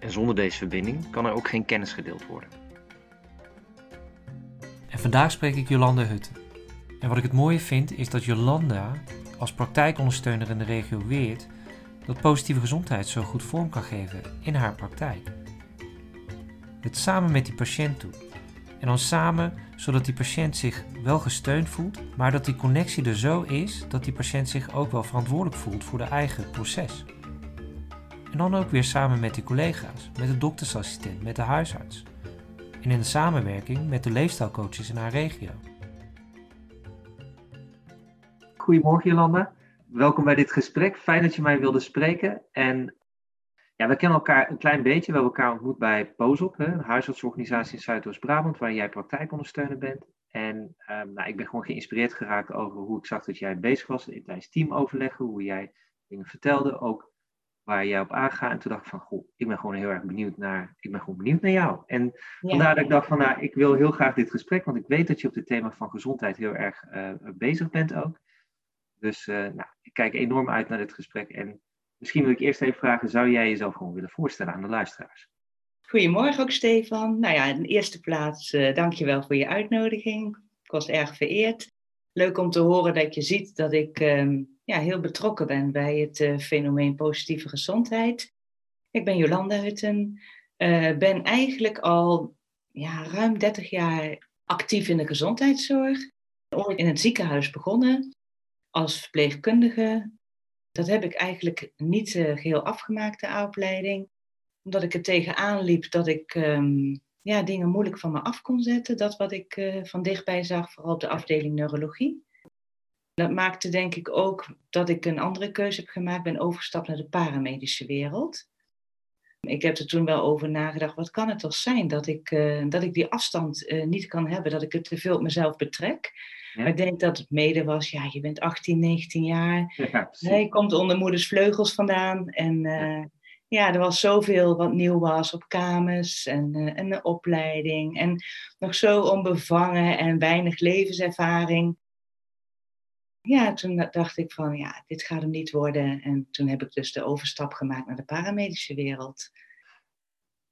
En zonder deze verbinding kan er ook geen kennis gedeeld worden. En vandaag spreek ik Jolanda Hutten. En wat ik het mooie vind is dat Jolanda als praktijkondersteuner in de regio Weert dat positieve gezondheid zo goed vorm kan geven in haar praktijk. Het samen met die patiënt doen. En dan samen zodat die patiënt zich wel gesteund voelt, maar dat die connectie er zo is dat die patiënt zich ook wel verantwoordelijk voelt voor de eigen proces. En dan ook weer samen met die collega's, met de doktersassistent, met de huisarts. En in de samenwerking met de leefstijlcoaches in haar regio. Goedemorgen Jolanda, welkom bij dit gesprek. Fijn dat je mij wilde spreken. En ja, we kennen elkaar een klein beetje. We hebben elkaar ontmoet bij POSOP, een huisartsorganisatie in Zuidoost-Brabant, waar jij praktijkondersteuner bent. En um, nou, ik ben gewoon geïnspireerd geraakt over hoe ik zag dat jij bezig was tijdens teamoverleggen, hoe jij dingen vertelde, ook waar jij op aangaat. En toen dacht ik van, goh, ik ben gewoon heel erg benieuwd naar, ik ben gewoon benieuwd naar jou. En vandaar dat ik dacht van, nou, ik wil heel graag dit gesprek, want ik weet dat je op het thema van gezondheid heel erg uh, bezig bent ook. Dus uh, nou, ik kijk enorm uit naar dit gesprek. En misschien wil ik eerst even vragen, zou jij jezelf gewoon willen voorstellen aan de luisteraars? Goedemorgen ook, Stefan. Nou ja, in de eerste plaats, uh, dank je wel voor je uitnodiging. Ik was erg vereerd. Leuk om te horen dat je ziet dat ik um, ja, heel betrokken ben bij het uh, fenomeen positieve gezondheid. Ik ben Jolanda Hutten, uh, ben eigenlijk al ja, ruim 30 jaar actief in de gezondheidszorg. Ooit in het ziekenhuis begonnen als verpleegkundige. Dat heb ik eigenlijk niet uh, geheel afgemaakt, de opleiding. Omdat ik er tegenaan liep dat ik um, ja, dingen moeilijk van me af kon zetten. Dat wat ik uh, van dichtbij zag, vooral op de afdeling neurologie. Dat maakte denk ik ook dat ik een andere keuze heb gemaakt. Ben overgestapt naar de paramedische wereld. Ik heb er toen wel over nagedacht, wat kan het toch zijn dat ik, uh, dat ik die afstand uh, niet kan hebben, dat ik het te veel op mezelf betrek. Ja. Maar ik denk dat het mede was, ja, je bent 18, 19 jaar, ja, je komt onder moeders vleugels vandaan en ja, er was zoveel wat nieuw was op kamers en, en een opleiding en nog zo onbevangen en weinig levenservaring ja, toen dacht ik van, ja, dit gaat hem niet worden. En toen heb ik dus de overstap gemaakt naar de paramedische wereld.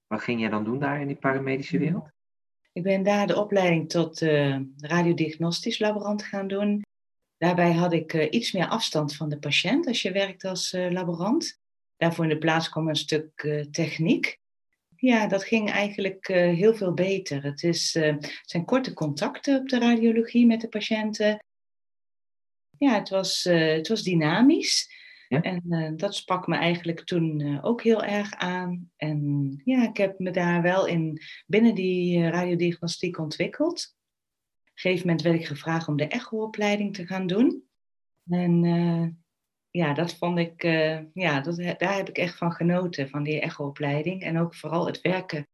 Wat ging jij dan doen daar in die paramedische wereld? Ik ben daar de opleiding tot uh, radiodiagnostisch laborant gaan doen. Daarbij had ik uh, iets meer afstand van de patiënt als je werkt als uh, laborant. Daarvoor in de plaats kwam een stuk techniek. Ja, dat ging eigenlijk heel veel beter. Het, is, het zijn korte contacten op de radiologie met de patiënten ja, het was, het was dynamisch. Ja? En dat sprak me eigenlijk toen ook heel erg aan. En ja, ik heb me daar wel in binnen die radiodiagnostiek ontwikkeld. Op een gegeven moment werd ik gevraagd om de echo-opleiding te gaan doen. En ja, dat vond ik, ja, dat, daar heb ik echt van genoten, van die echo-opleiding. En ook vooral het werken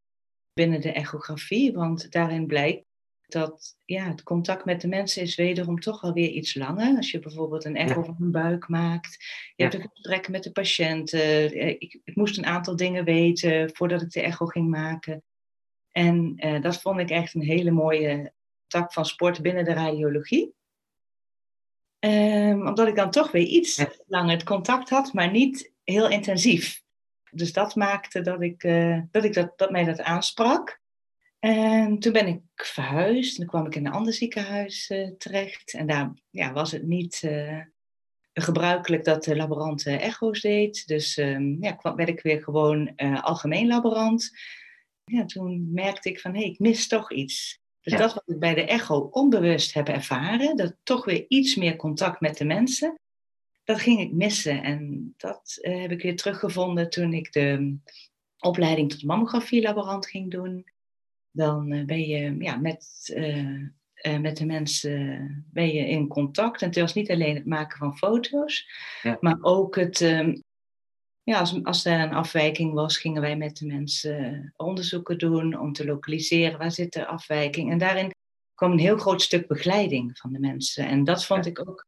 binnen de echografie, want daarin blijkt dat ja, het contact met de mensen is wederom toch alweer iets langer. Als je bijvoorbeeld een echo ja. van een buik maakt. Je ja. hebt een gesprek met de patiënten. Eh, ik, ik, moest een aantal dingen weten voordat ik de echo ging maken. En uh, dat vond ik echt een hele mooie tak van sport binnen de radiologie. Um, omdat ik dan toch weer iets ja. langer het contact had, maar niet heel intensief. Dus dat maakte dat, ik, uh, dat, ik dat, dat mij dat aansprak. En toen ben ik verhuisd. En dan kwam ik in een ander ziekenhuis uh, terecht. En daar ja, was het niet uh, gebruikelijk dat de laborant echo's deed. Dus um, ja, kwam, werd ik weer gewoon algemeen laborant. Ja, toen merkte ik van, hé, hey, ik mis toch iets. Dus ja. dat wat ik bij de echo onbewust heb ervaren, dat toch weer iets meer contact met de mensen, dat ging ik missen. En dat heb ik weer teruggevonden toen ik de opleiding tot mammografie-laborant ging doen dan uh, ben je ja, met, uh, met de mensen ben je in contact. En het was niet alleen het maken van foto's, ja. maar ook het, ja, als, als er een afwijking was, gingen wij met de mensen onderzoeken doen om te lokaliseren waar zit de afwijking. En daarin kwam een heel groot stuk begeleiding van de mensen. En dat vond ik ook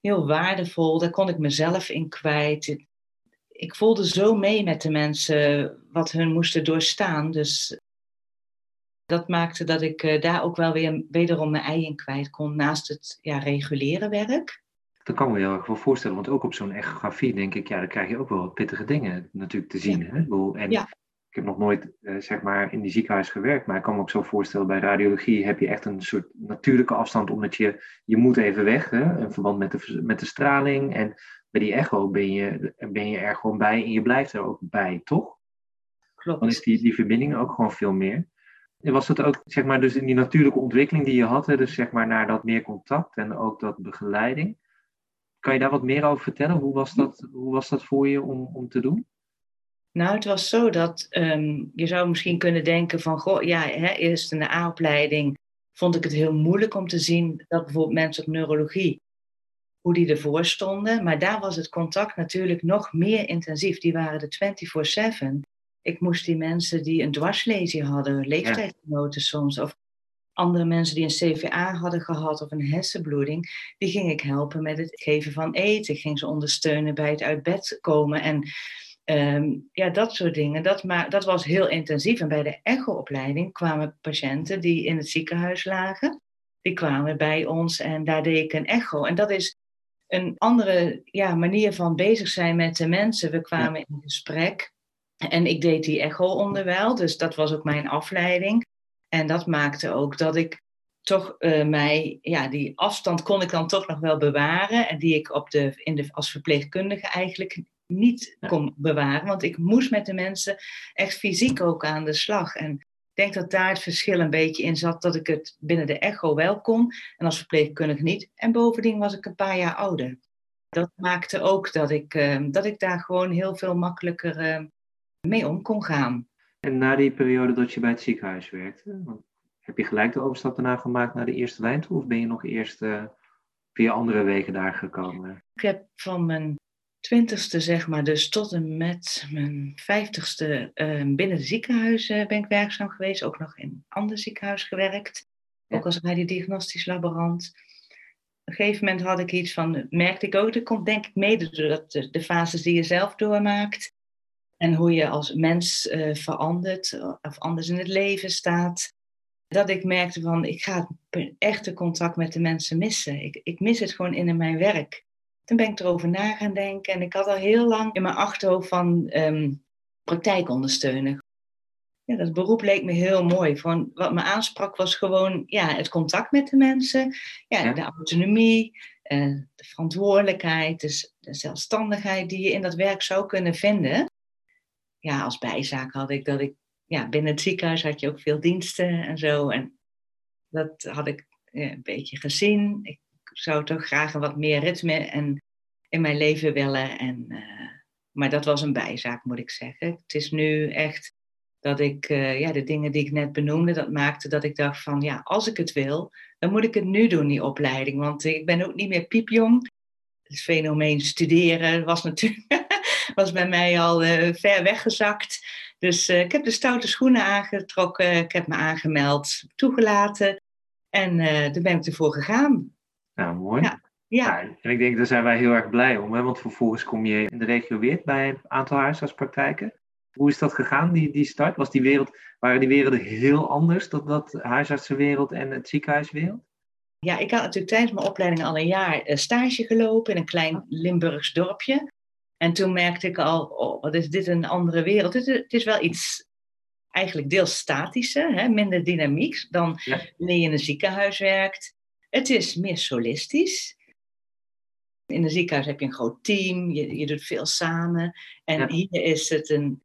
heel waardevol. Daar kon ik mezelf in kwijt. Ik voelde zo mee met de mensen wat hun moesten doorstaan. Dus dat maakte dat ik eh, daar ook wel weer wederom mijn ei in kwijt kon naast het ja, reguliere werk. Dat kan me heel erg wel voorstellen, want ook op zo'n echografie denk ik, ja, dan krijg je ook wel wat pittige dingen natuurlijk te zien. Hè? En ja. ik heb nog nooit uh, zeg maar in die ziekenhuis gewerkt, maar ik kan me ook zo voorstellen, bij radiologie heb je echt een soort natuurlijke afstand, omdat je, je moet even weg, hè? in verband met de, met de straling. En bij die echo ben je, ben je er gewoon bij en je blijft er ook bij, toch? Klopt. Dan is die, die verbinding ook gewoon veel meer. En was dat ook, zeg maar, dus in die natuurlijke ontwikkeling die je had, hè, dus zeg maar naar dat meer contact en ook dat begeleiding. Kan je daar wat meer over vertellen? Hoe was dat, hoe was dat voor je om, om te doen? Nou, het was zo dat um, je zou misschien kunnen denken van, goh, ja, hè, eerst in de A-opleiding vond ik het heel moeilijk om te zien dat bijvoorbeeld mensen op neurologie, hoe die ervoor stonden. Maar daar was het contact natuurlijk nog meer intensief. Die waren er 24-7. Ik moest die mensen die een dwarslesie hadden, leeftijdsgenoten soms, of andere mensen die een CVA hadden gehad of een hersenbloeding, die ging ik helpen met het geven van eten. Ik ging ze ondersteunen bij het uit bed komen en ehm, ja, dat soort dingen. Dat, maar, dat was heel intensief. En bij de echo-opleiding kwamen patiënten die in het ziekenhuis lagen, die kwamen bij ons en daar deed ik een echo. En dat is een andere ja, manier van bezig zijn met de mensen. We kwamen in gesprek. En ik deed die echo onderwijl, dus dat was ook mijn afleiding. En dat maakte ook dat ik toch uh, mij, ja, die afstand kon ik dan toch nog wel bewaren. En die ik op de, in de, als verpleegkundige eigenlijk niet kon bewaren. Want ik moest met de mensen echt fysiek ook aan de slag. En ik denk dat daar het verschil een beetje in zat, dat ik het binnen de echo wel kon en als verpleegkundige niet. En bovendien was ik een paar jaar ouder. Dat maakte ook dat ik, uh, dat ik daar gewoon heel veel makkelijker uh, mee om kon gaan. En na die periode dat je bij het ziekenhuis werkte, heb je gelijk de overstap daarna gemaakt naar de eerste lijn toe? Of ben je nog eerst uh, via andere wegen daar gekomen? Ik heb van mijn twintigste, zeg maar, dus tot en met mijn vijftigste uh, binnen de ziekenhuizen ben ik werkzaam geweest. Ook nog in een ander ziekenhuis gewerkt. Ook als radiodiagnostisch laborant. Op een gegeven moment had ik iets van, merkte ik ook, dat komt denk ik mede doordat de, de fases die je zelf doormaakt en hoe je als mens uh, verandert of anders in het leven staat. Dat ik merkte van, ik ga het echte contact met de mensen missen. Ik, ik mis het gewoon in mijn werk. Toen ben ik erover na gaan denken en ik had al heel lang in mijn achterhoofd van um, praktijk ondersteunen. Ja, dat beroep leek me heel mooi. Van, wat me aansprak was gewoon ja, het contact met de mensen, ja, de autonomie, uh, de verantwoordelijkheid, dus de zelfstandigheid die je in dat werk zou kunnen vinden ja, als bijzaak had ik dat ik, ja, binnen het ziekenhuis had je ook veel diensten en zo. En dat had ik een beetje gezien. Ik zou toch graag een wat meer ritme en, in mijn leven willen. En, uh, maar dat was een bijzaak, moet ik zeggen. Het is nu echt dat ik, uh, ja, de dingen die ik net benoemde, dat maakte dat ik dacht van, ja, als ik het wil, dan moet ik het nu doen, die opleiding. Want ik ben ook niet meer piepjong. Het fenomeen studeren was natuurlijk was bij mij al uh, ver weggezakt. Dus uh, ik heb de stoute schoenen aangetrokken, ik heb me aangemeld, toegelaten en uh, daar ben ik ervoor gegaan. Nou, mooi. Ja. Ja. en ik denk, daar zijn wij heel erg blij om, hè? want vervolgens kom je in de regio weer bij een aantal huisartspraktijken. Hoe is dat gegaan, die, die start? Was die wereld, waren die werelden heel anders, dat, dat huisartsenwereld en het ziekenhuiswereld? Ja, ik had natuurlijk tijdens mijn opleiding al een jaar stage gelopen in een klein Limburgs dorpje. En toen merkte ik al, oh, wat is dit een andere wereld. Het, het is wel iets eigenlijk deels statischer, hè, minder dynamiek dan wanneer je in een ziekenhuis werkt. Het is meer solistisch. In een ziekenhuis heb je een groot team, je, je doet veel samen. En hier is het een,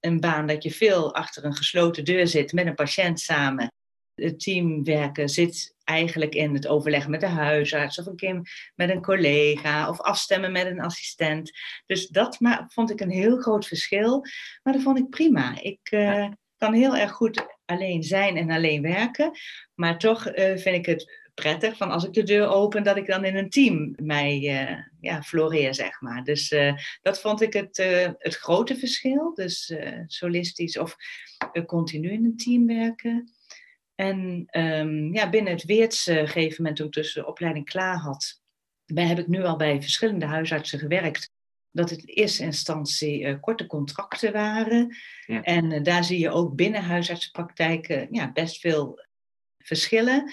een baan dat je veel achter een gesloten deur zit met een patiënt samen. Het teamwerken zit eigenlijk in het overleggen met de huisarts of een keer met een collega of afstemmen met een assistent. Dus dat vond ik een heel groot verschil. Maar dat vond ik prima. Ik uh, kan heel erg goed alleen zijn en alleen werken. Maar toch uh, vind ik het prettig van als ik de deur open, dat ik dan in een team mij uh, ja, floreer, zeg maar. Dus dat vond ik het, het grote verschil. Dus solistisch of continu in een team werken. En um, ja, binnen het Weerts gegeven moment toen ik dus de opleiding klaar had, bij, heb ik nu al bij verschillende huisartsen gewerkt. Dat het in eerste instantie korte contracten waren. Ja. En daar zie je ook binnen huisartsenpraktijken ja, best veel verschillen.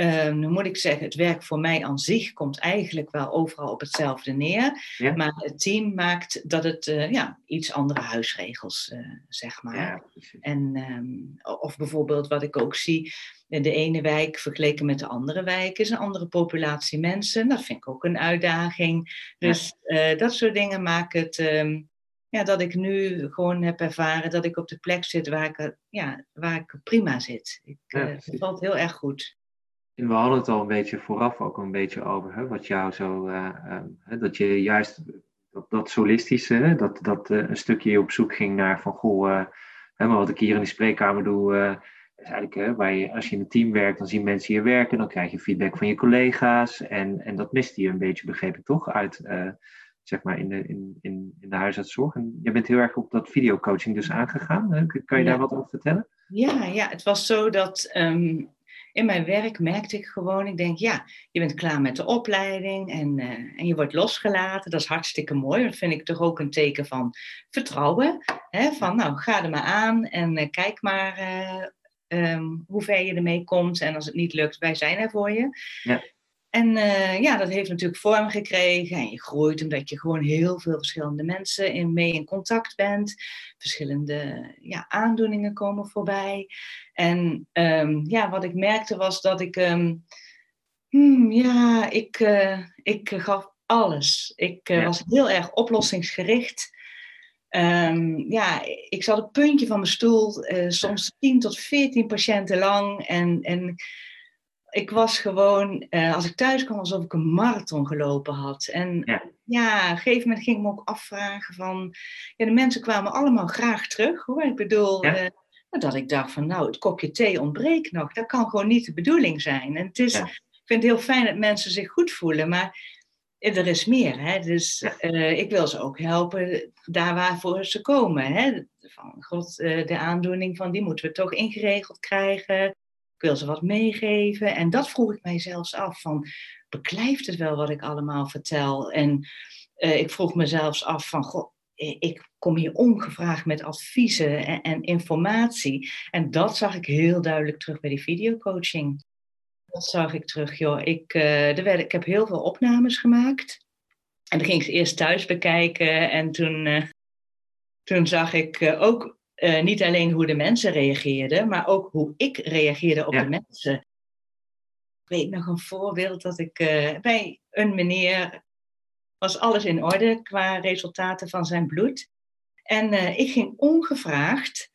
Um, nu moet ik zeggen, het werk voor mij aan zich komt eigenlijk wel overal op hetzelfde neer. Maar het team maakt dat het uh, ja, iets andere huisregels, uh, zeg maar. Ja, en, um, of bijvoorbeeld wat ik ook zie, de ene wijk vergeleken met de andere wijk is een andere populatie mensen. Dat vind ik ook een uitdaging. Dus uh, dat soort dingen maken het um, ja, dat ik nu gewoon heb ervaren dat ik op de plek zit waar ik, ja, waar ik prima zit. Ik, ja, het valt heel erg goed. En we hadden het al een beetje vooraf ook een beetje over, hè, wat jou zo, uh, uh, dat je juist dat, dat solistische, dat, dat uh, een stukje op zoek ging naar van, goh, hè, maar wat ik hier in de spreekkamer doe, is eigenlijk, waar je, als je in een team werkt, dan zien mensen je werken, dan krijg je feedback van je collega's en, en dat miste je een beetje, begreep ik toch, uit, zeg maar, in de, in, in, in de huisartszorg. En je bent heel erg op dat videocoaching dus aangegaan. Kan je daar wat over vertellen? Ja, ja, het was zo dat um, in mijn werk merkte ik gewoon, ik denk, ja, je bent klaar met de opleiding en, uh, en je wordt losgelaten. Dat is hartstikke mooi. Dat vind ik toch ook een teken van vertrouwen. Hè? Van, nou, ga er maar aan en uh, kijk maar uh, um, hoe ver je ermee komt. En als het niet lukt, wij zijn er voor je. Ja. En uh, ja, dat heeft natuurlijk vorm gekregen. En je groeit omdat je gewoon heel veel verschillende mensen in, mee in contact bent. Verschillende ja, aandoeningen komen voorbij. En um, ja, wat ik merkte was dat ik... Um, hmm, ja, ik, uh, ik gaf alles. Ik uh, ja. was heel erg oplossingsgericht. Um, ja, ik zat op het puntje van mijn stoel, soms 10 tot 14 patiënten lang. En, en ik was gewoon, uh, als ik thuis kwam, alsof ik een marathon gelopen had. En ja. ja, op een gegeven moment ging ik me ook afvragen van... Ja, de mensen kwamen allemaal graag terug, hoor. Ik bedoel, ja. uh, dat ik dacht van, nou, het kopje thee ontbreekt nog. Dat kan gewoon niet de bedoeling zijn. En het is, ja. ik vind het heel fijn dat mensen zich goed voelen, maar er is meer. Hè? Dus uh, ik wil ze ook helpen daar waarvoor ze komen. Hè? Van, God, de aandoening van die moeten we toch ingeregeld krijgen wil ze wat meegeven. En dat vroeg ik mij zelfs af van, beklijft het wel wat ik allemaal vertel? En uh, ik vroeg me zelfs af van, goh, ik kom hier ongevraagd met adviezen en, en, informatie. En dat zag ik heel duidelijk terug bij die videocoaching. Dat zag ik terug, joh. Ik, uh, er ik heb heel veel opnames gemaakt. En dan ging ik ze eerst thuis bekijken. En toen, uh, toen zag ik ook uh, niet alleen hoe de mensen reageerden, maar ook hoe ik reageerde op ja. de mensen. Ik weet nog een voorbeeld dat ik uh, bij een meneer was alles in orde qua resultaten van zijn bloed. En uh, ik ging ongevraagd,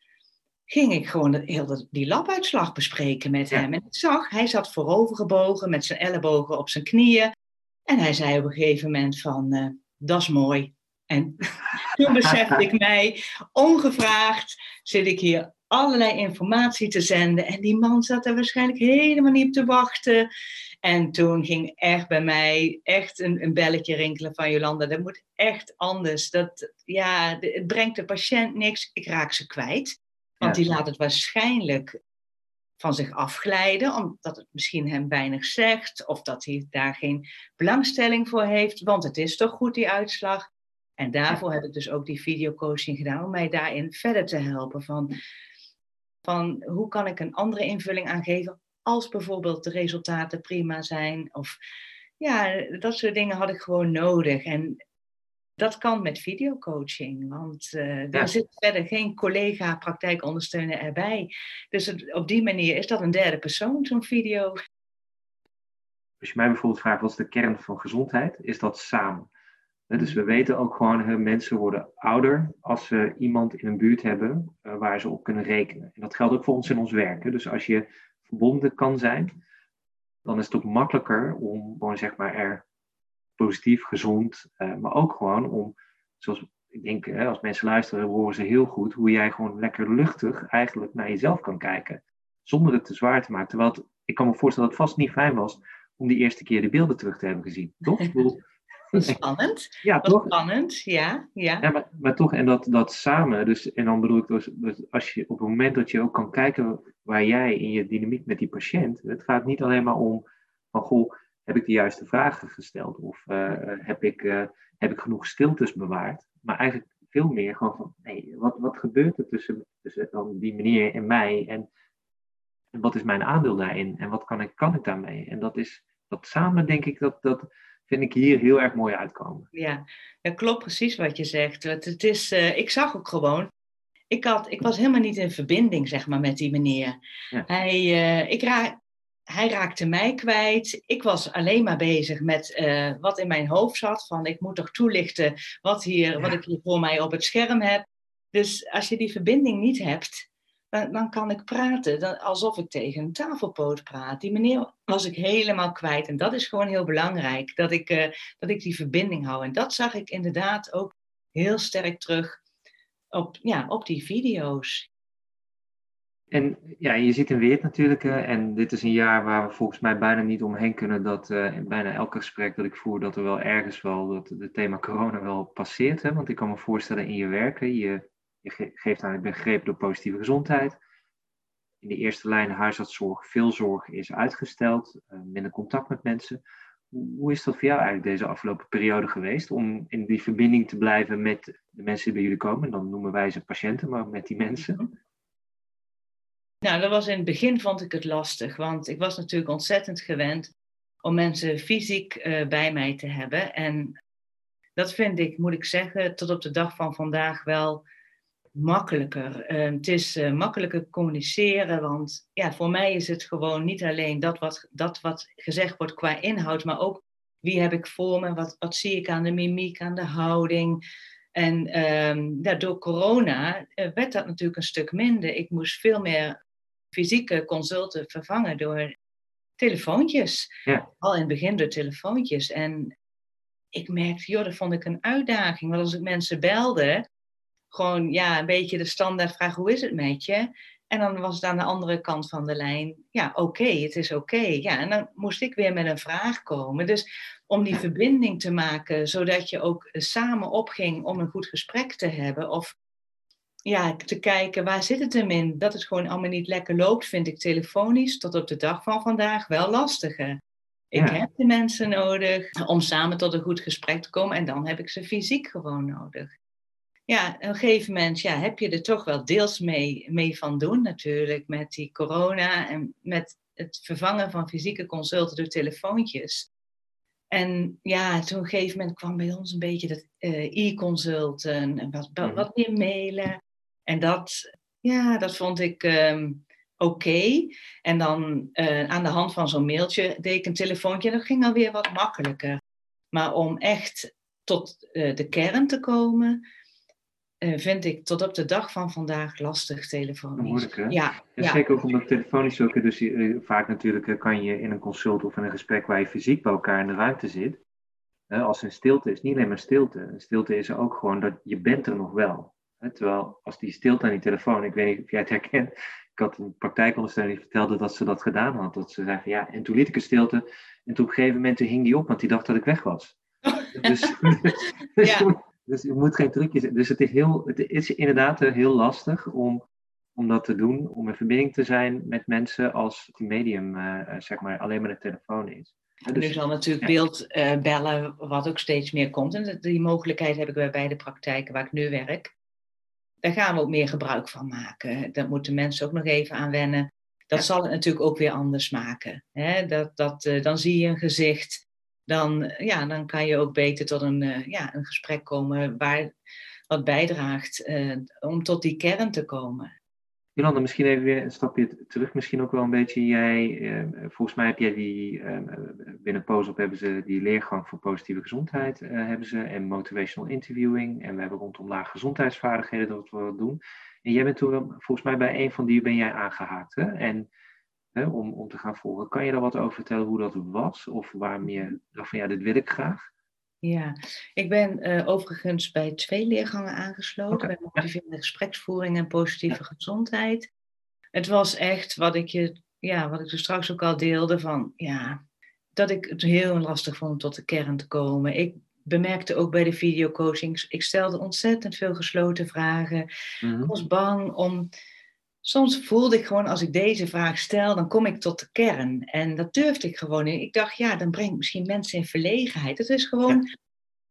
ging ik gewoon heel die labuitslag bespreken met ja. hem. En ik zag, hij zat voorovergebogen met zijn ellebogen op zijn knieën. En hij zei op een gegeven moment van, dat is mooi. En toen besefte ik mij, ongevraagd zit ik hier allerlei informatie te zenden. En die man zat er waarschijnlijk helemaal niet op te wachten. En toen ging echt bij mij echt een, een belletje rinkelen van Jolanda. Dat moet echt anders. Dat, ja, het brengt de patiënt niks. Ik raak ze kwijt. Want ja. die laat het waarschijnlijk van zich afglijden, omdat het misschien hem weinig zegt, of dat hij daar geen belangstelling voor heeft, want het is toch goed die uitslag. En daarvoor heb ik dus ook die videocoaching gedaan, om mij daarin verder te helpen. Van, van hoe kan ik een andere invulling aangeven als bijvoorbeeld de resultaten prima zijn. Of ja, dat soort dingen had ik gewoon nodig. En dat kan met videocoaching, want uh, ja. zit verder geen collega praktijkondersteuner erbij. Dus het, op die manier is dat een derde persoon, zo'n video. Als je mij bijvoorbeeld vraagt, wat is de kern van gezondheid? Is dat samen. Dus we weten ook gewoon, mensen worden ouder als ze iemand in een buurt hebben uh, waar ze op kunnen rekenen. En dat geldt ook voor ons in ons werk. Dus als je verbonden kan zijn, dan is het ook makkelijker om gewoon zeg maar er positief, gezond, uh, maar ook gewoon om, zoals ik denk, als mensen luisteren, horen ze heel goed hoe jij gewoon lekker luchtig eigenlijk naar jezelf kan kijken. Zonder het te zwaar te maken. Terwijl ik kan me voorstellen dat het vast niet fijn was om die eerste keer de beelden terug te hebben gezien, toch? Spannend. Ja, toch? Spannend, ja. ja. ja maar, maar toch, en dat, dat samen, dus, en dan bedoel ik dus, dus, als je op het moment dat je ook kan kijken waar jij in je dynamiek met die patiënt, het gaat niet alleen maar om van, goh, heb ik de juiste vragen gesteld of uh, heb, ik, uh, heb ik genoeg stiltes bewaard, maar eigenlijk veel meer gewoon van, hey, wat, wat gebeurt er tussen, tussen dan die meneer en mij en, en wat is mijn aandeel daarin en wat kan ik, kan ik daarmee? En dat is, dat samen denk ik, dat, dat, vind ik hier heel erg mooi uitkomen. Ja, dat klopt precies wat je zegt. Het, het is, uh, ik zag ook gewoon, ik, had, ik was helemaal niet in verbinding zeg maar, met die meneer. Ja. Hij, uh, ik ra hij raakte mij kwijt. Ik was alleen maar bezig met uh, wat in mijn hoofd zat. Van ik moet toch toelichten wat, hier, ja. wat ik hier voor mij op het scherm heb. Dus als je die verbinding niet hebt, dan, kan ik praten alsof ik tegen een tafelpoot praat. Die meneer was ik helemaal kwijt. En dat is gewoon heel belangrijk, dat ik, uh, dat ik die verbinding hou. En dat zag ik inderdaad ook heel sterk terug op, ja, op die video's. En ja, je ziet in Weert natuurlijk, en dit is een jaar waar we volgens mij bijna niet omheen kunnen dat uh, bijna elk gesprek dat ik voer, dat er wel ergens wel dat het thema corona wel passeert. Hè? Want ik kan me voorstellen in je werken, je geeft aan, ben gegrepen door positieve gezondheid. In de eerste lijn huisartszorg, veel zorg is uitgesteld, uh, minder contact met mensen. Hoe is dat voor jou eigenlijk deze afgelopen periode geweest om in die verbinding te blijven met de mensen die bij jullie komen? Dan noemen wij ze patiënten, maar met die mensen. Nou, dat was in het begin vond ik het lastig, want ik was natuurlijk ontzettend gewend om mensen fysiek uh, bij mij te hebben. En dat vind ik, moet ik zeggen, tot op de dag van vandaag wel makkelijker. Uh, het is uh, makkelijker communiceren, want ja, voor mij is het gewoon niet alleen dat wat, dat wat gezegd wordt qua inhoud, maar ook wie heb ik voor me, wat, wat zie ik aan de mimiek, aan de houding. En um, ja, door corona uh, werd dat natuurlijk een stuk minder. Ik moest veel meer fysieke consulten vervangen door telefoontjes. Ja. Al in het begin door telefoontjes. En ik merkte, joh, dat vond ik een uitdaging. Want als ik mensen belde, gewoon ja, een beetje de standaard vraag: hoe is het met je? En dan was het aan de andere kant van de lijn: ja, oké, het is oké. Ja, en dan moest ik weer met een vraag komen. Dus om die verbinding te maken, zodat je ook samen opging om een goed gesprek te hebben. Of ja, te kijken waar zit het hem in. Dat het gewoon allemaal niet lekker loopt, vind ik telefonisch tot op de dag van vandaag wel lastiger. Ik heb de mensen nodig om samen tot een goed gesprek te komen en dan heb ik ze fysiek gewoon nodig ja, op een gegeven moment ja, heb je er toch wel deels mee, mee van doen natuurlijk met die corona en met het vervangen van fysieke consulten door telefoontjes. En ja, toen op een gegeven moment kwam bij ons een beetje dat uh, e-consulten en wat, mhm. wat meer mailen. En dat, ja, dat vond ik um, oké. Okay. En dan uh, aan de hand van zo'n mailtje deed ik een telefoontje en dat ging alweer wat makkelijker. Maar om echt tot uh, de kern te komen, uh, vind ik tot op de dag van vandaag lastig telefonisch. Moeilijk, hè? Ja, en ja. Zeker ook omdat telefonisch ook, dus uh, vaak natuurlijk uh, kan je in een consult of in een gesprek waar je fysiek bij elkaar in de ruimte zit, als een stilte is, niet alleen maar stilte. Een stilte is er ook gewoon dat je bent er nog wel. Terwijl als die stilte aan die telefoon, ik weet niet of jij het herkent, ik had een praktijkondersteuner die vertelde dat ze dat gedaan had. Dat ze zei van ja, en toen liet ik een stilte en toen op een gegeven moment hing die op, want die dacht dat ik weg was. dus, dus ja. Dus je moet geen trucjes. Dus het is, heel, het is inderdaad heel lastig om, om dat te doen, om in verbinding te zijn met mensen als het medium, uh, zeg maar, alleen maar de telefoon is. Dus, nu zal natuurlijk ja. beeld uh, bellen, wat ook steeds meer komt. En die mogelijkheid heb ik bij beide praktijken waar ik nu werk. Daar gaan we ook meer gebruik van maken. Daar moeten mensen ook nog even aan wennen. Dat ja. zal het natuurlijk ook weer anders maken. Hè? Dat, dat, uh, dan zie je een gezicht dan, ja, dan kan je ook beter tot een, uh, ja, een gesprek komen waar wat bijdraagt uh, om tot die kern te komen. Jolanda, misschien even weer een stapje terug, misschien ook wel een beetje. Jij, uh, volgens mij heb jij die, binnen POSOP hebben ze die leergang voor positieve gezondheid hebben ze, en motivational interviewing. En we hebben rondom lage gezondheidsvaardigheden dat we wat doen. En jij bent toen, volgens mij bij een van die ben jij aangehaakt. Hè? En hè, om, om te gaan volgen. Kan je daar wat over vertellen hoe dat was? Of waarom je dacht van ja, dit wil ik graag? Ja, ik ben uh, overigens bij twee leergangen aangesloten. Okay. Bij motiverende gespreksvoering en positieve ja. gezondheid. Het was echt wat ik je ja, wat ik er straks ook al deelde, van ja, dat ik het heel lastig vond om tot de kern te komen. Ik bemerkte ook bij de videocoachings, ik stelde ontzettend veel gesloten vragen. Mhm. Ik was bang om. Soms voelde ik gewoon, als ik deze vraag stel, dan kom ik tot de kern. En dat durfde ik gewoon niet. Ik dacht, ja, dan breng ik misschien mensen in verlegenheid. Het is gewoon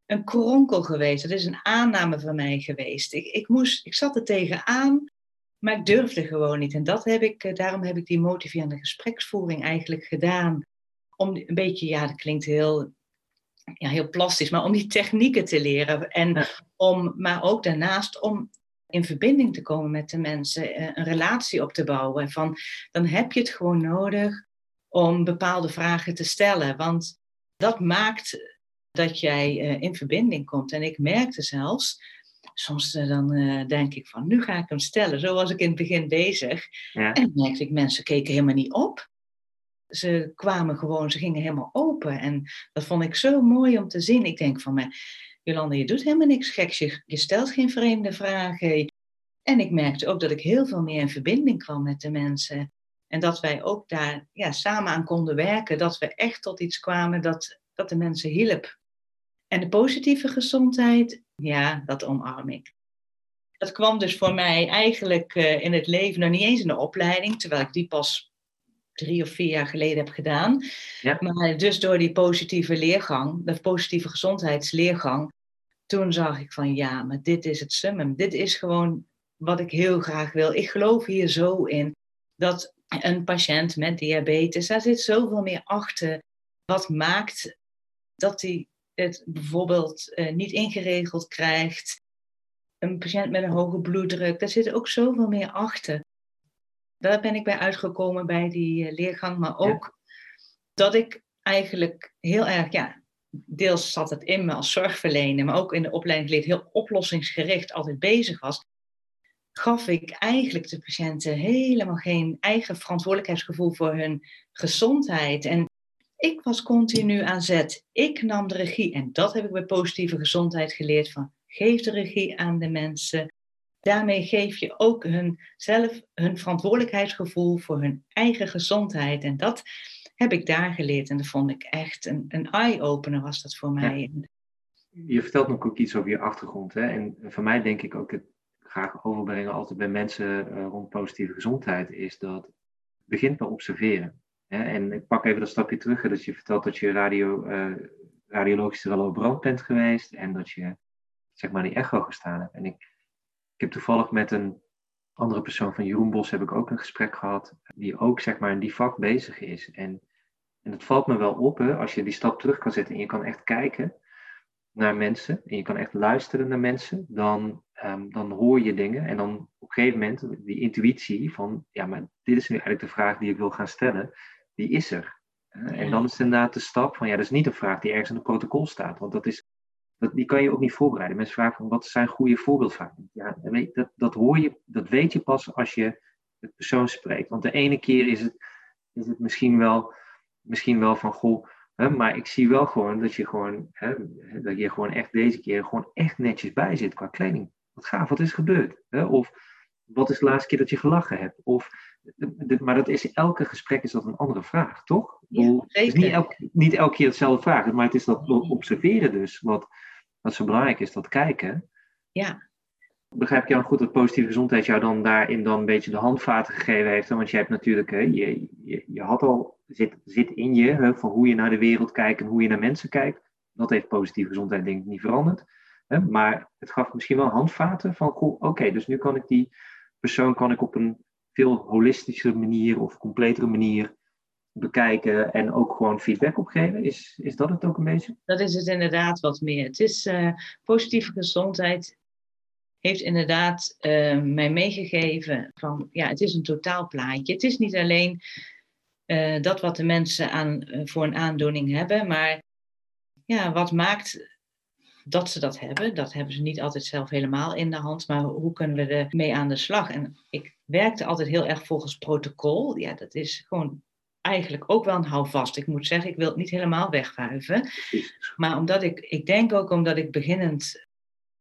een kronkel geweest. Het is een aanname van mij geweest. Ik, ik, moest, ik zat er tegenaan, maar ik durfde gewoon niet. En dat heb ik, eh, daarom heb ik die motiverende gespreksvoering eigenlijk gedaan. Om een beetje, ja, dat klinkt heel ja, heel plastisch, maar om die technieken te leren. En Ja. om, maar ook daarnaast om in verbinding te komen met de mensen, eh, een relatie op te bouwen. Van, dan heb je het gewoon nodig om bepaalde vragen te stellen. Want dat maakt dat jij eh, in verbinding komt. En ik merkte zelfs, soms eh, dan denk ik van, nu ga ik hem stellen. Zo was ik in het begin bezig. Ja. En dan merkte ik, mensen keken helemaal niet op. Ze kwamen gewoon, ze gingen helemaal open. En dat vond ik zo mooi om te zien. Ik denk van, me, Jolanda, je doet helemaal niks geks. Je, stelt geen vreemde vragen. En ik merkte ook dat ik heel veel meer in verbinding kwam met de mensen. En dat wij ook daar ja, samen aan konden werken. Dat we echt tot iets kwamen dat, dat de mensen hielp. En de positieve gezondheid, ja, dat omarm ik. Dat kwam dus voor mij eigenlijk eh, in het leven nog niet eens in de opleiding, terwijl ik die pas drie of vier jaar geleden heb gedaan. Ja. Maar dus door die positieve leergang, de positieve gezondheidsleergang, toen zag ik van ja, maar dit is het summum. Dit is gewoon wat ik heel graag wil. Ik geloof hier zo in dat een patiënt met diabetes, daar zit zoveel meer achter. Wat maakt dat hij het bijvoorbeeld eh, niet ingeregeld krijgt. Een patiënt met een hoge bloeddruk, daar zit ook zoveel meer achter. Daar ben ik bij uitgekomen bij die eh, leergang, maar ook dat ik eigenlijk heel erg, ja, deels zat het in me als zorgverlener, maar ook in de opleiding geleerd, heel oplossingsgericht altijd bezig was, gaf ik eigenlijk de patiënten helemaal geen eigen verantwoordelijkheidsgevoel voor hun gezondheid. En ik was continu aan zet. Ik nam de regie. En dat heb ik bij positieve gezondheid geleerd van geef de regie aan de mensen. Daarmee geef je ook hun zelf hun verantwoordelijkheidsgevoel voor hun eigen gezondheid. En dat heb ik daar geleerd. En dat vond ik echt een, een eye-opener was dat voor mij. Je vertelt nog ook iets over je achtergrond. Hè? En voor mij denk ik ook het graag overbrengen altijd bij mensen uh, rond positieve gezondheid is dat het begint bij observeren. Hè? En ik pak even dat stapje terug. Dat je vertelt dat je radio, uh, radiologische laborant bent geweest en dat je zeg maar die echo gestaan hebt. En ik, ik heb toevallig met een andere persoon van Jeroen Bos heb ik ook een gesprek gehad, die ook zeg maar in die vak bezig is. En, en het valt me wel op, hè, als je die stap terug kan zetten en je kan echt kijken naar mensen en je kan echt luisteren naar mensen, dan, um, dan hoor je dingen en dan op een gegeven moment die intuïtie van, ja, maar dit is nu eigenlijk de vraag die ik wil gaan stellen, die is er. En dan is het inderdaad de stap van, ja, dat is niet een vraag die ergens in het protocol staat, want dat is, die kan je ook niet voorbereiden. Mensen vragen van, wat zijn goede voorbeeldvragen? Ja, dat, dat hoor je, dat weet je pas als je het persoon spreekt. Want de ene keer is het, is het misschien, wel, misschien wel van, goh, maar ik zie wel gewoon dat je gewoon, dat je gewoon echt deze keer gewoon echt netjes bij zit qua kleding. Wat gaaf, wat is gebeurd? Of wat is de laatste keer dat je gelachen hebt? Of, maar dat is, elke gesprek is dat een andere vraag, toch? Ja, niet, elk, niet elke keer hetzelfde vraag, maar het is dat observeren dus, wat, wat zo belangrijk is, dat kijken. Ja. Begrijp ik jou goed dat positieve gezondheid jou dan daarin dan een beetje de handvaten gegeven heeft? Want jij hebt natuurlijk, hè, je, je, je had al, zit, zit in je, hè, van hoe je naar de wereld kijkt en hoe je naar mensen kijkt. Dat heeft positieve gezondheid denk ik niet veranderd. Hè? Maar het gaf misschien wel handvaten van, oké, okay, dus nu kan ik die persoon kan ik op een veel holistische manier of completere manier bekijken en ook gewoon feedback opgeven. Is, is dat het ook een beetje? Dat is het inderdaad wat meer. Het is uh, positieve gezondheid heeft inderdaad uh, mij meegegeven van ja, het is een totaalplaatje. Het is niet alleen uh, dat wat de mensen aan, voor een aandoening hebben, maar ja, wat maakt dat ze dat hebben, dat hebben ze niet altijd zelf helemaal in de hand, maar hoe kunnen we ermee aan de slag? En ik werkte altijd heel erg volgens protocol. Ja, dat is gewoon eigenlijk ook wel een houvast. Ik moet zeggen, ik wil het niet helemaal wegwuiven. Maar omdat ik, ik denk ook omdat ik beginnend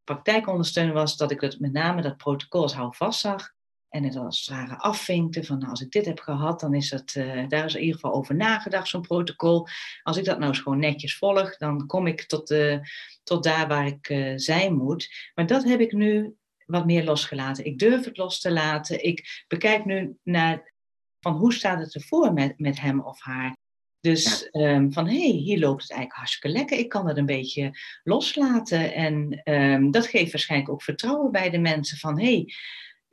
praktijkondersteuner was, dat ik het met name dat protocol als houvast zag. En het als het ware afvinkte van nou, als ik dit heb gehad, dan is dat, uh, daar is in ieder geval over nagedacht, zo'n protocol. Als ik dat nou eens gewoon netjes volg, dan kom ik tot, uh, tot daar waar ik uh, zijn moet. Maar dat heb ik nu wat meer losgelaten. Ik durf het los te laten. Ik bekijk nu naar van hoe staat het ervoor met, met hem of haar. Dus um, van hé, hey, hier loopt het eigenlijk hartstikke lekker. Ik kan het een beetje loslaten. En um, dat geeft waarschijnlijk ook vertrouwen bij de mensen van hé, hey,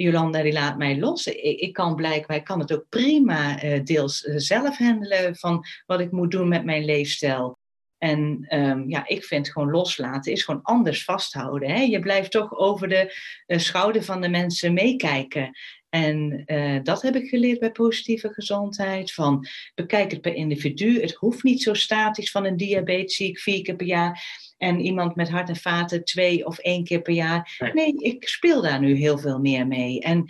Jolanda laat mij los. Ik, ik kan blijkbaar, kan het ook prima uh, deels uh, zelf handelen van wat ik moet doen met mijn leefstijl. En um, ja, ik vind gewoon loslaten is gewoon anders vasthouden. Hè? Je blijft toch over de uh, schouder van de mensen meekijken. En uh, dat heb ik geleerd bij positieve gezondheid. Van bekijk het per individu. Het hoeft niet zo statisch van een diabetes zie ik vier keer per jaar. En iemand met hart en vaten twee of één keer per jaar. Nee, ik speel daar nu heel veel meer mee. En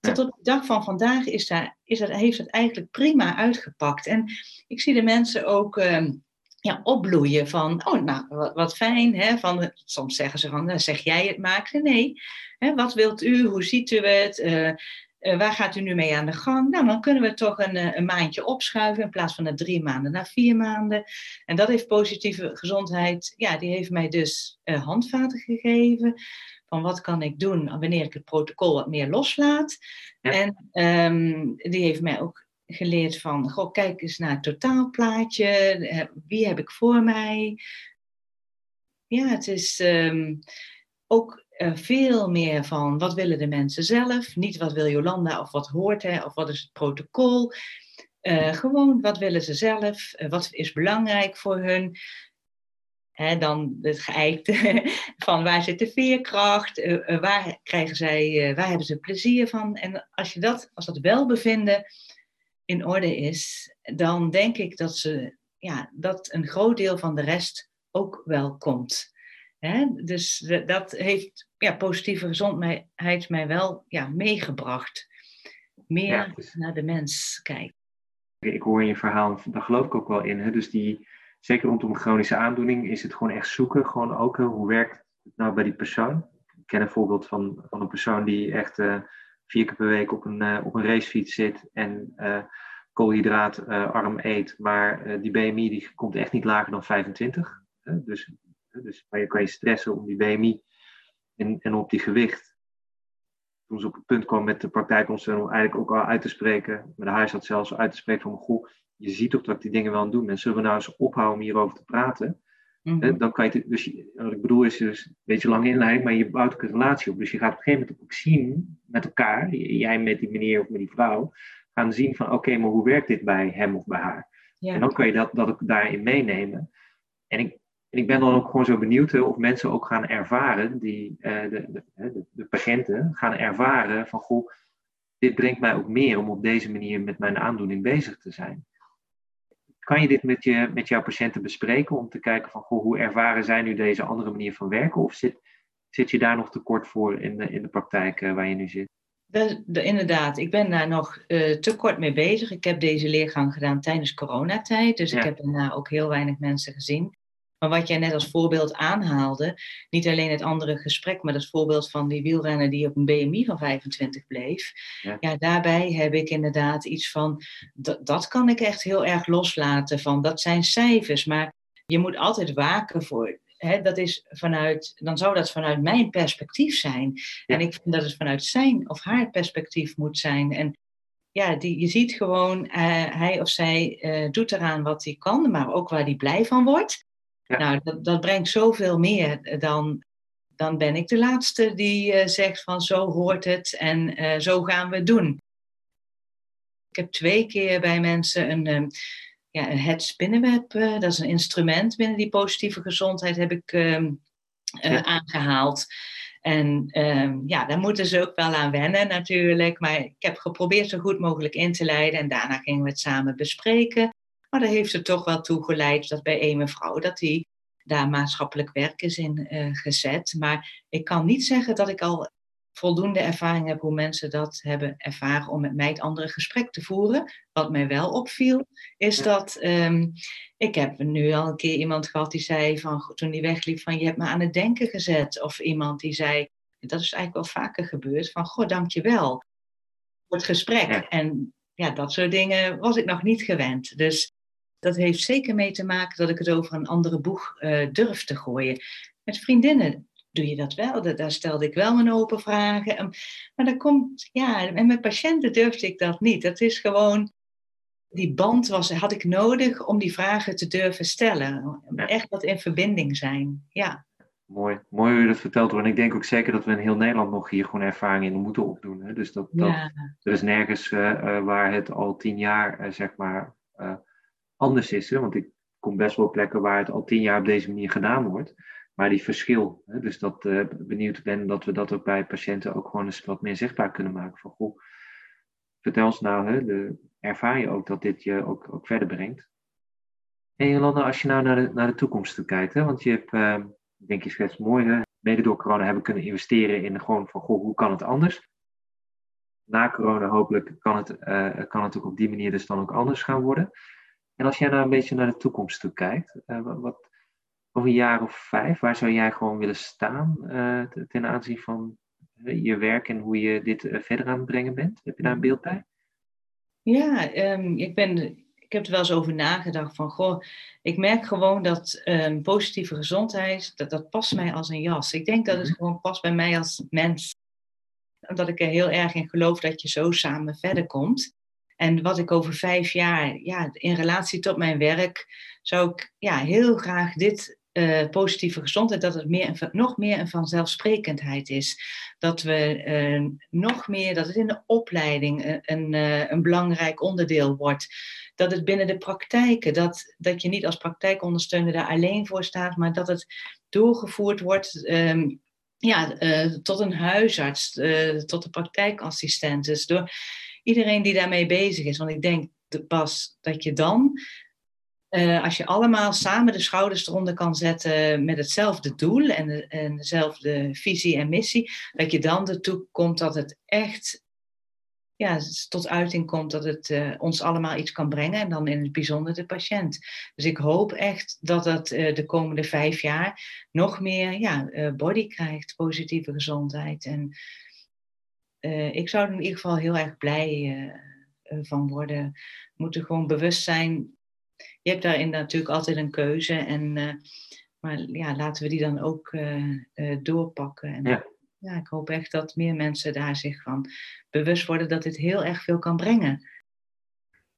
tot op de dag van vandaag is daar, is dat, heeft het eigenlijk prima uitgepakt. En ik zie de mensen ook. Uh, ja, opbloeien van, oh, nou, wat, wat fijn. Hè? Van, soms zeggen ze van, nou, zeg jij het maar. Nee, hè, wat wilt u? Hoe ziet u het? Uh, uh, waar gaat u nu mee aan de gang? Nou, dan kunnen we toch een, een maandje opschuiven in plaats van naar drie maanden naar vier maanden. En dat heeft positieve gezondheid, ja, die heeft mij dus uh, handvaten gegeven. Van wat kan ik doen wanneer ik het protocol wat meer loslaat. Ja. En um, die heeft mij ook geleerd van, goh, kijk eens naar het totaalplaatje. Wie heb ik voor mij? Ja, het is um, ook uh, veel meer van wat willen de mensen zelf. Niet wat wil Jolanda of wat hoort hij of wat is het protocol. Uh, gewoon wat willen ze zelf, wat is belangrijk voor hun. Hè, dan het geëikte van waar zit de veerkracht, waar, krijgen zij, waar hebben ze plezier van. En als, je dat, als dat welbevinden in orde is, dan denk ik dat, ze, ja, dat een groot deel van de rest ook wel komt. Hè? Dus dat heeft ja, positieve gezondheid mij wel ja, meegebracht. Meer ja, dus... naar de mens kijken. Ik hoor in je verhaal, daar geloof ik ook wel in. Hè? Dus die, zeker rondom chronische aandoening is het gewoon echt zoeken. Gewoon ook, hoe werkt het nou bij die persoon? Ik ken een voorbeeld van, van een persoon die echt uh, vier keer per week op een, uh, op een racefiets zit en uh, koolhydraatarm eet. Maar die BMI die komt echt niet lager dan 25. Dus dus maar je kan je stressen om die BMI en, en op die gewicht. Toen ze op het punt kwam met de praktijkondersteuner om eigenlijk ook al uit te spreken, met de huisarts zelfs uit te spreken van, goh, je ziet toch dat ik die dingen wel aan doen ben. Zullen we nou eens ophouden om hierover te praten? Mm-hmm. Dan kan je, dus wat ik bedoel is dus een beetje lang inleiding, maar je bouwt ook een relatie op. Dus je gaat op een gegeven moment ook zien met elkaar, jij met die meneer of met die vrouw, gaan zien van oké, okay, maar hoe werkt dit bij hem of bij haar? Ja. En dan kan je dat, dat ook daarin meenemen. En ik, en ik ben dan ook gewoon zo benieuwd of mensen ook gaan ervaren, die, uh, de, de, de, de, patiënten gaan ervaren van goh, dit brengt mij ook meer om op deze manier met mijn aandoening bezig te zijn. Kan je dit met, je, met jouw patiënten bespreken om te kijken van goh, hoe ervaren zij nu deze andere manier van werken? Of zit, zit je daar nog tekort voor in de, in de praktijk uh, waar je nu zit? De, de, inderdaad, ik ben daar nog uh, te kort mee bezig. Ik heb deze leergang gedaan tijdens coronatijd, dus ja. ik heb daarna ook heel weinig mensen gezien. Maar wat jij net als voorbeeld aanhaalde, niet alleen het andere gesprek, maar dat voorbeeld van die wielrenner die op een BMI van 25 bleef. Ja, ja daarbij heb ik inderdaad iets van, dat kan ik echt heel erg loslaten van, dat zijn cijfers, maar je moet altijd waken voor, He, dat is vanuit, dan zou dat vanuit mijn perspectief zijn. Ja. En ik vind dat het vanuit zijn of haar perspectief moet zijn. En ja, die, je ziet gewoon, uh, hij of zij uh, doet eraan wat hij kan, maar ook waar hij blij van wordt. Ja. Nou, dat, dat brengt zoveel meer dan, dan ben ik de laatste die uh, zegt van zo hoort het en uh, zo gaan we het doen. Ik heb twee keer bij mensen een, um, ja, een het spinnenweb, uh, dat is een instrument binnen die positieve gezondheid, heb ik um, ja. aangehaald. En um, ja, daar moeten ze ook wel aan wennen natuurlijk. Maar ik heb geprobeerd zo goed mogelijk in te leiden. En daarna gingen we het samen bespreken. Maar daar heeft er toch wel toe geleid dat bij een mevrouw dat die daar maatschappelijk werk is in uh, gezet. Maar ik kan niet zeggen dat ik al voldoende ervaring heb hoe mensen dat hebben ervaren om met mij het andere gesprek te voeren. Wat mij wel opviel, is dat um, ik heb nu al een keer iemand gehad die zei van toen die wegliep van je hebt me aan het denken gezet. Of iemand die zei, dat is eigenlijk wel vaker gebeurd, van goh, dankjewel. het gesprek. En ja, dat soort dingen was ik nog niet gewend. Dus dat heeft zeker mee te maken dat ik het over een andere boeg uh, durf te gooien. Met vriendinnen doe je dat wel. Daar stelde ik wel mijn open vragen. Maar dat komt, ja, en met patiënten durfde ik dat niet. Dat is gewoon, die band was, had ik nodig om die vragen te durven stellen. Echt wat in verbinding zijn, ja. Mooi, mooi hoe je dat vertelt hoor. En ik denk ook zeker dat we in heel Nederland nog hier gewoon ervaring in moeten opdoen. Hè? Dus dat, dat er is nergens uh, uh, waar het al tien jaar, uh, zeg maar, anders is. Hè? Want ik kom best wel plekken waar het al tien jaar op deze manier gedaan wordt. Maar die verschil, hè? dus dat benieuwd ben dat we dat ook bij patiënten ook gewoon eens wat meer zichtbaar kunnen maken. Van goh, vertel eens nou, hè, de, ervaar je ook dat dit je ook, ook verder brengt? En Jolanda, als je nou naar de, naar de toekomst toe kijkt, hè? want je hebt ik denk je schetst mooi, hè? mede door corona hebben kunnen investeren in gewoon van, goh, hoe kan het anders? Na corona hopelijk kan het, uh, kan het ook op die manier dus dan ook anders gaan worden. En als jij nou een beetje naar de toekomst toe kijkt, uh, wat, over een jaar of vijf, waar zou jij gewoon willen staan uh, ten aanzien van je werk en hoe je dit verder aan het brengen bent? Heb je daar een beeld bij? Ja, um, ik ben ik heb er wel eens over nagedacht van, goh, ik merk gewoon dat um, positieve gezondheid, dat, dat past mij als een jas. Ik denk dat het mhm. gewoon past bij mij als mens. Omdat ik er heel erg in geloof dat je zo samen verder komt. En wat ik over vijf jaar, ja, in relatie tot mijn werk, zou ik ja, heel graag dit uh, positieve gezondheid, dat het meer nog meer een vanzelfsprekendheid is. Dat we uh, nog meer, dat het in de opleiding een, een, een, belangrijk onderdeel wordt. Dat het binnen de praktijken, dat, dat je niet als praktijkondersteuner daar alleen voor staat, maar dat het doorgevoerd wordt. Um, ja, tot een huisarts, tot de praktijkassistent. Dus door iedereen die daarmee bezig is. Want ik denk pas dat je dan uh, als je allemaal samen de schouders eronder kan zetten met hetzelfde doel en, en dezelfde visie en missie, dat je dan ertoe komt dat het echt ja, tot uiting komt dat het uh, ons allemaal iets kan brengen en dan in het bijzonder de patiënt. Dus ik hoop echt dat dat uh, de komende vijf jaar nog meer ja, body krijgt, positieve gezondheid. En ik zou er in ieder geval heel erg blij van worden. We moeten gewoon bewust zijn je hebt daarin natuurlijk altijd een keuze. En, uh, maar ja, laten we die dan ook doorpakken. En, ja. ja. ik hoop echt dat meer mensen daar zich van bewust worden dat dit heel erg veel kan brengen.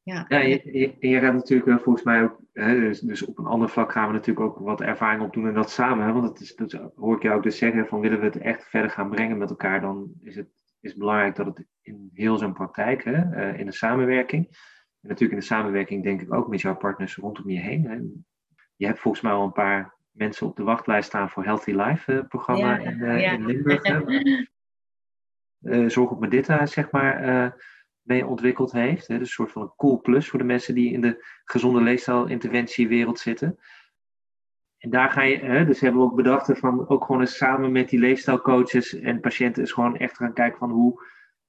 Ja, ja je, je, je gaat natuurlijk volgens mij ook, hè, dus, dus, op een ander vlak gaan we natuurlijk ook wat ervaring opdoen en dat samen. Hè, want dat, is, dat hoor ik jou ook dus zeggen, van willen we het echt verder gaan brengen met elkaar, dan is het is belangrijk dat het in heel zijn praktijk, hè, in de samenwerking, en natuurlijk in de samenwerking denk ik ook met jouw partners rondom je heen. Hè. Je hebt volgens mij al een paar mensen op de wachtlijst staan voor Healthy Life uh, programma in, uh, in, Limburg. uh, Zorg op Medita, zeg maar, mee ontwikkeld heeft. Hè. Dus een soort van een cool plus voor de mensen die in de gezonde leefstijlinterventiewereld zitten. En daar ga je, hè, dus hebben we ook bedacht van ook gewoon eens samen met die leefstijlcoaches en patiënten eens gewoon echt gaan kijken van hoe,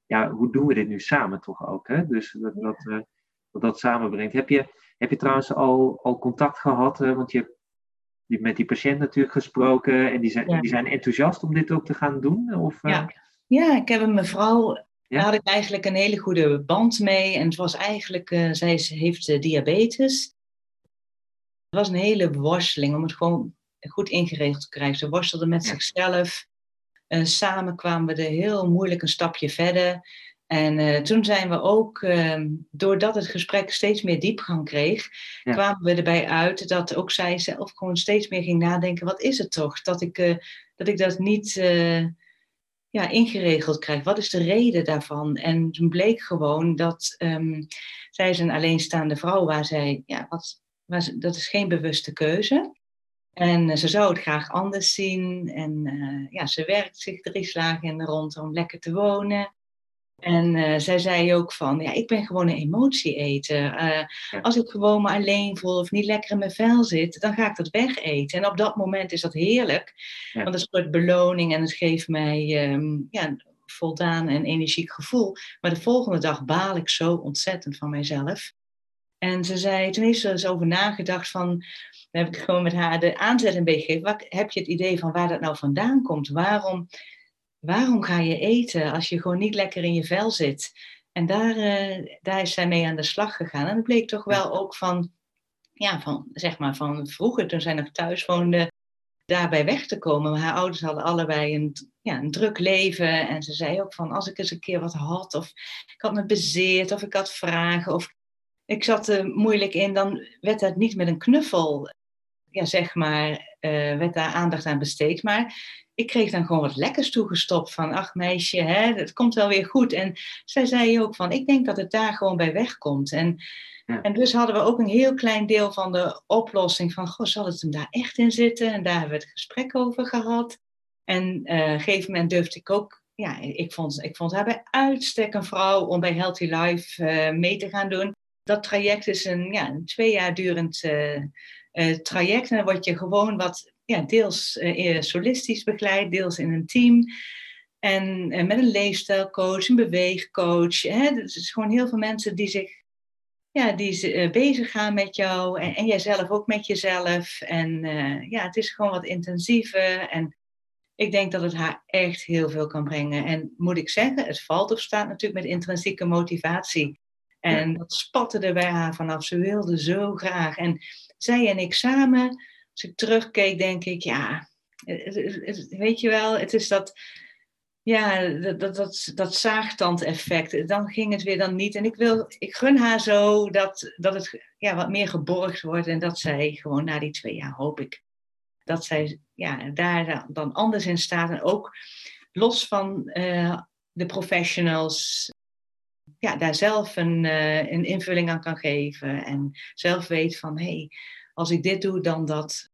ja, hoe doen we dit nu samen toch ook. Hè? Dus dat, dat wat dat samenbrengt. Heb je, heb je trouwens al, al contact gehad? Uh, want je hebt met die patiënt natuurlijk gesproken en die zijn, die zijn enthousiast om dit ook te gaan doen? Of, uh... ja. ja, ik heb een mevrouw, daar had ik eigenlijk een hele goede band mee. En het was eigenlijk, uh, zij heeft diabetes. Het was een hele worsteling om het gewoon goed ingeregeld te krijgen. Ze worstelde met zichzelf. En samen kwamen we er heel moeilijk een stapje verder. En uh, toen zijn we ook, uh, doordat het gesprek steeds meer diepgang kreeg, kwamen we erbij uit dat ook zij zelf gewoon steeds meer ging nadenken: wat is het toch dat ik, uh, dat, ik dat niet uh, ja, ingeregeld krijg? Wat is de reden daarvan? En toen bleek gewoon dat um, zij is een alleenstaande vrouw waar zij, ja, wat, waar ze, dat is geen bewuste keuze. En ze zou het graag anders zien. En ja, ze werkt zich drie slagen in de rond om lekker te wonen. En uh, zij zei ook van, ja, ik ben gewoon een emotie eten. Uh, Als ik gewoon me alleen voel of niet lekker in mijn vel zit, dan ga ik dat wegeten. En op dat moment is dat heerlijk, ja. want het is een soort beloning en het geeft mij um, ja, een voldaan en energiek gevoel. Maar de volgende dag baal ik zo ontzettend van mijzelf. En ze zei, toen heeft ze er eens over nagedacht van, dan heb ik gewoon met haar de aanzet een beetje gegeven. Wat, heb je het idee van waar dat nou vandaan komt? Waarom waarom ga je eten als je gewoon niet lekker in je vel zit? En daar, daar is zij mee aan de slag gegaan. En het bleek toch wel ook van, ja, van, zeg maar van vroeger, toen zij nog thuis woonde, daarbij weg te komen. Haar ouders hadden allebei een, ja, een druk leven. En ze zei ook van, als ik eens een keer wat had, of ik had me bezeerd, of ik had vragen, of ik zat er moeilijk in, dan werd dat niet met een knuffel, ja, zeg maar, uh, werd daar aandacht aan besteed. Maar ik kreeg dan gewoon wat lekkers toegestopt van, ach meisje, hè, het komt wel weer goed. En zij zei ook van, ik denk dat het daar gewoon bij wegkomt. En en dus hadden we ook een heel klein deel van de oplossing van, goh, zal het hem daar echt in zitten? En daar hebben we het gesprek over gehad. En uh, op een gegeven moment durfde ik ook, ja, ik vond, ik vond haar bij uitstek een vrouw om bij Healthy Life uh, mee te gaan doen. Dat traject is een, ja, een twee jaar durend uh, traject. En dan word je gewoon wat, ja, deels solistisch begeleid, deels in een team. En met een leefstijlcoach, een beweegcoach. Hè? Dus het is gewoon heel veel mensen die zich ja, die bezig gaan met jou en, en jijzelf ook met jezelf. En ja, het is gewoon wat intensiever. En ik denk dat het haar echt heel veel kan brengen. En moet ik zeggen, het valt of staat natuurlijk met intrinsieke motivatie. En dat spatte er bij haar vanaf. Ze wilde zo graag. En zij en ik samen, als ik terugkeek, denk ik, ja, weet je wel, het is dat ja, dat, dat, dat, dat zaagtandeffect. Dan ging het weer dan niet. En ik, wil, ik gun haar zo dat, dat het ja, wat meer geborgd wordt. En dat zij gewoon na die twee jaar, hoop ik, dat zij ja, daar dan anders in staat. En ook los van uh, de professionals, ja, daar zelf een, uh, een invulling aan kan geven. En zelf weet van, hé, hey, als ik dit doe, dan dat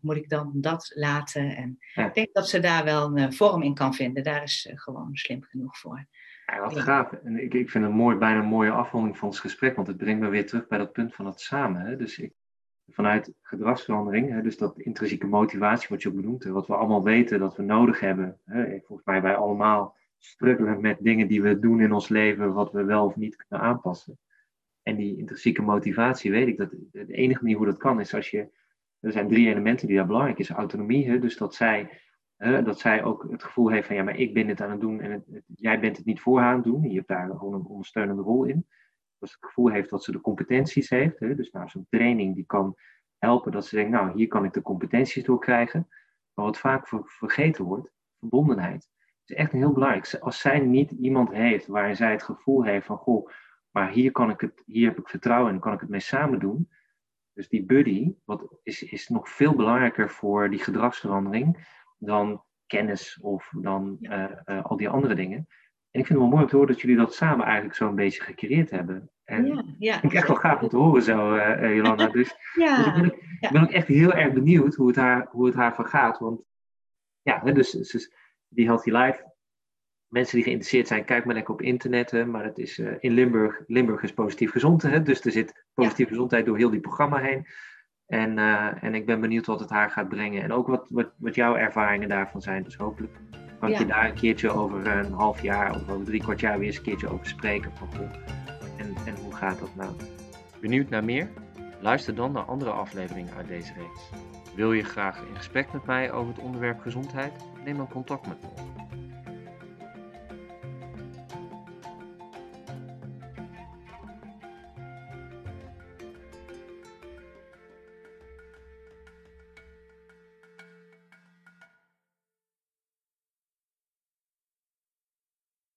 moet ik dan dat laten? En ik denk dat ze daar wel een eh, vorm in kan vinden. Daar is ze gewoon slim genoeg voor. Ja, wat gaaf. En ik, ik vind het mooi, bijna een mooie afronding van ons gesprek, want het brengt me weer terug bij dat punt van het samen. Hè? Dus ik, vanuit gedragsverandering, hè, dus dat intrinsieke motivatie wat je ook benoemt, wat we allemaal weten dat we nodig hebben. Hè? Volgens mij wij allemaal struggelen met dingen die we doen in ons leven, wat we wel of niet kunnen aanpassen. En die intrinsieke motivatie, weet ik dat de enige manier hoe dat kan, is als je er zijn drie elementen die daar belangrijk is. Autonomie, hè, dus dat zij, dat zij ook het gevoel heeft van ja, maar ik ben het aan het doen en het, jij bent het niet voor haar aan het doen. Je hebt daar gewoon een ondersteunende rol in. Dat ze het gevoel heeft dat ze de competenties heeft. Hè, dus nou, zo'n training die kan helpen dat ze denkt, nou, hier kan ik de competenties door krijgen. Maar wat vaak vergeten wordt, verbondenheid. Is echt heel belangrijk. Als zij niet iemand heeft waarin zij het gevoel heeft van, goh, maar hier, kan ik het, hier heb ik vertrouwen en kan ik het mee samen doen dus die buddy wat is, is nog veel belangrijker voor die gedragsverandering dan kennis of dan uh, uh, al die andere dingen. En ik vind het wel mooi om te horen dat jullie dat samen eigenlijk zo'n beetje gecreëerd hebben. En ja, ja, ik vind echt wel gaaf om te horen zo, uh, Jolanda. Dus, ja, dus ik, ben ook, ik, ben ook, echt heel erg benieuwd hoe het haar, hoe het haar vergaat. Want ja, dus, dus die Healthy Life mensen die geïnteresseerd zijn, kijk maar lekker op internet. Hè, maar het is uh, in Limburg. Limburg is positief gezond. Hè, dus er zit positieve gezondheid door heel die programma heen. En, uh, en ik ben benieuwd wat het haar gaat brengen. En ook wat, wat, wat jouw ervaringen daarvan zijn. Dus hopelijk kan ik je daar een keertje over een half jaar of over drie kwart jaar weer eens een keertje over spreken. Van, hoe, en, en hoe gaat dat nou? Benieuwd naar meer? Luister dan naar andere afleveringen uit deze reeks. Wil je graag in gesprek met mij over het onderwerp gezondheid? Neem dan contact met me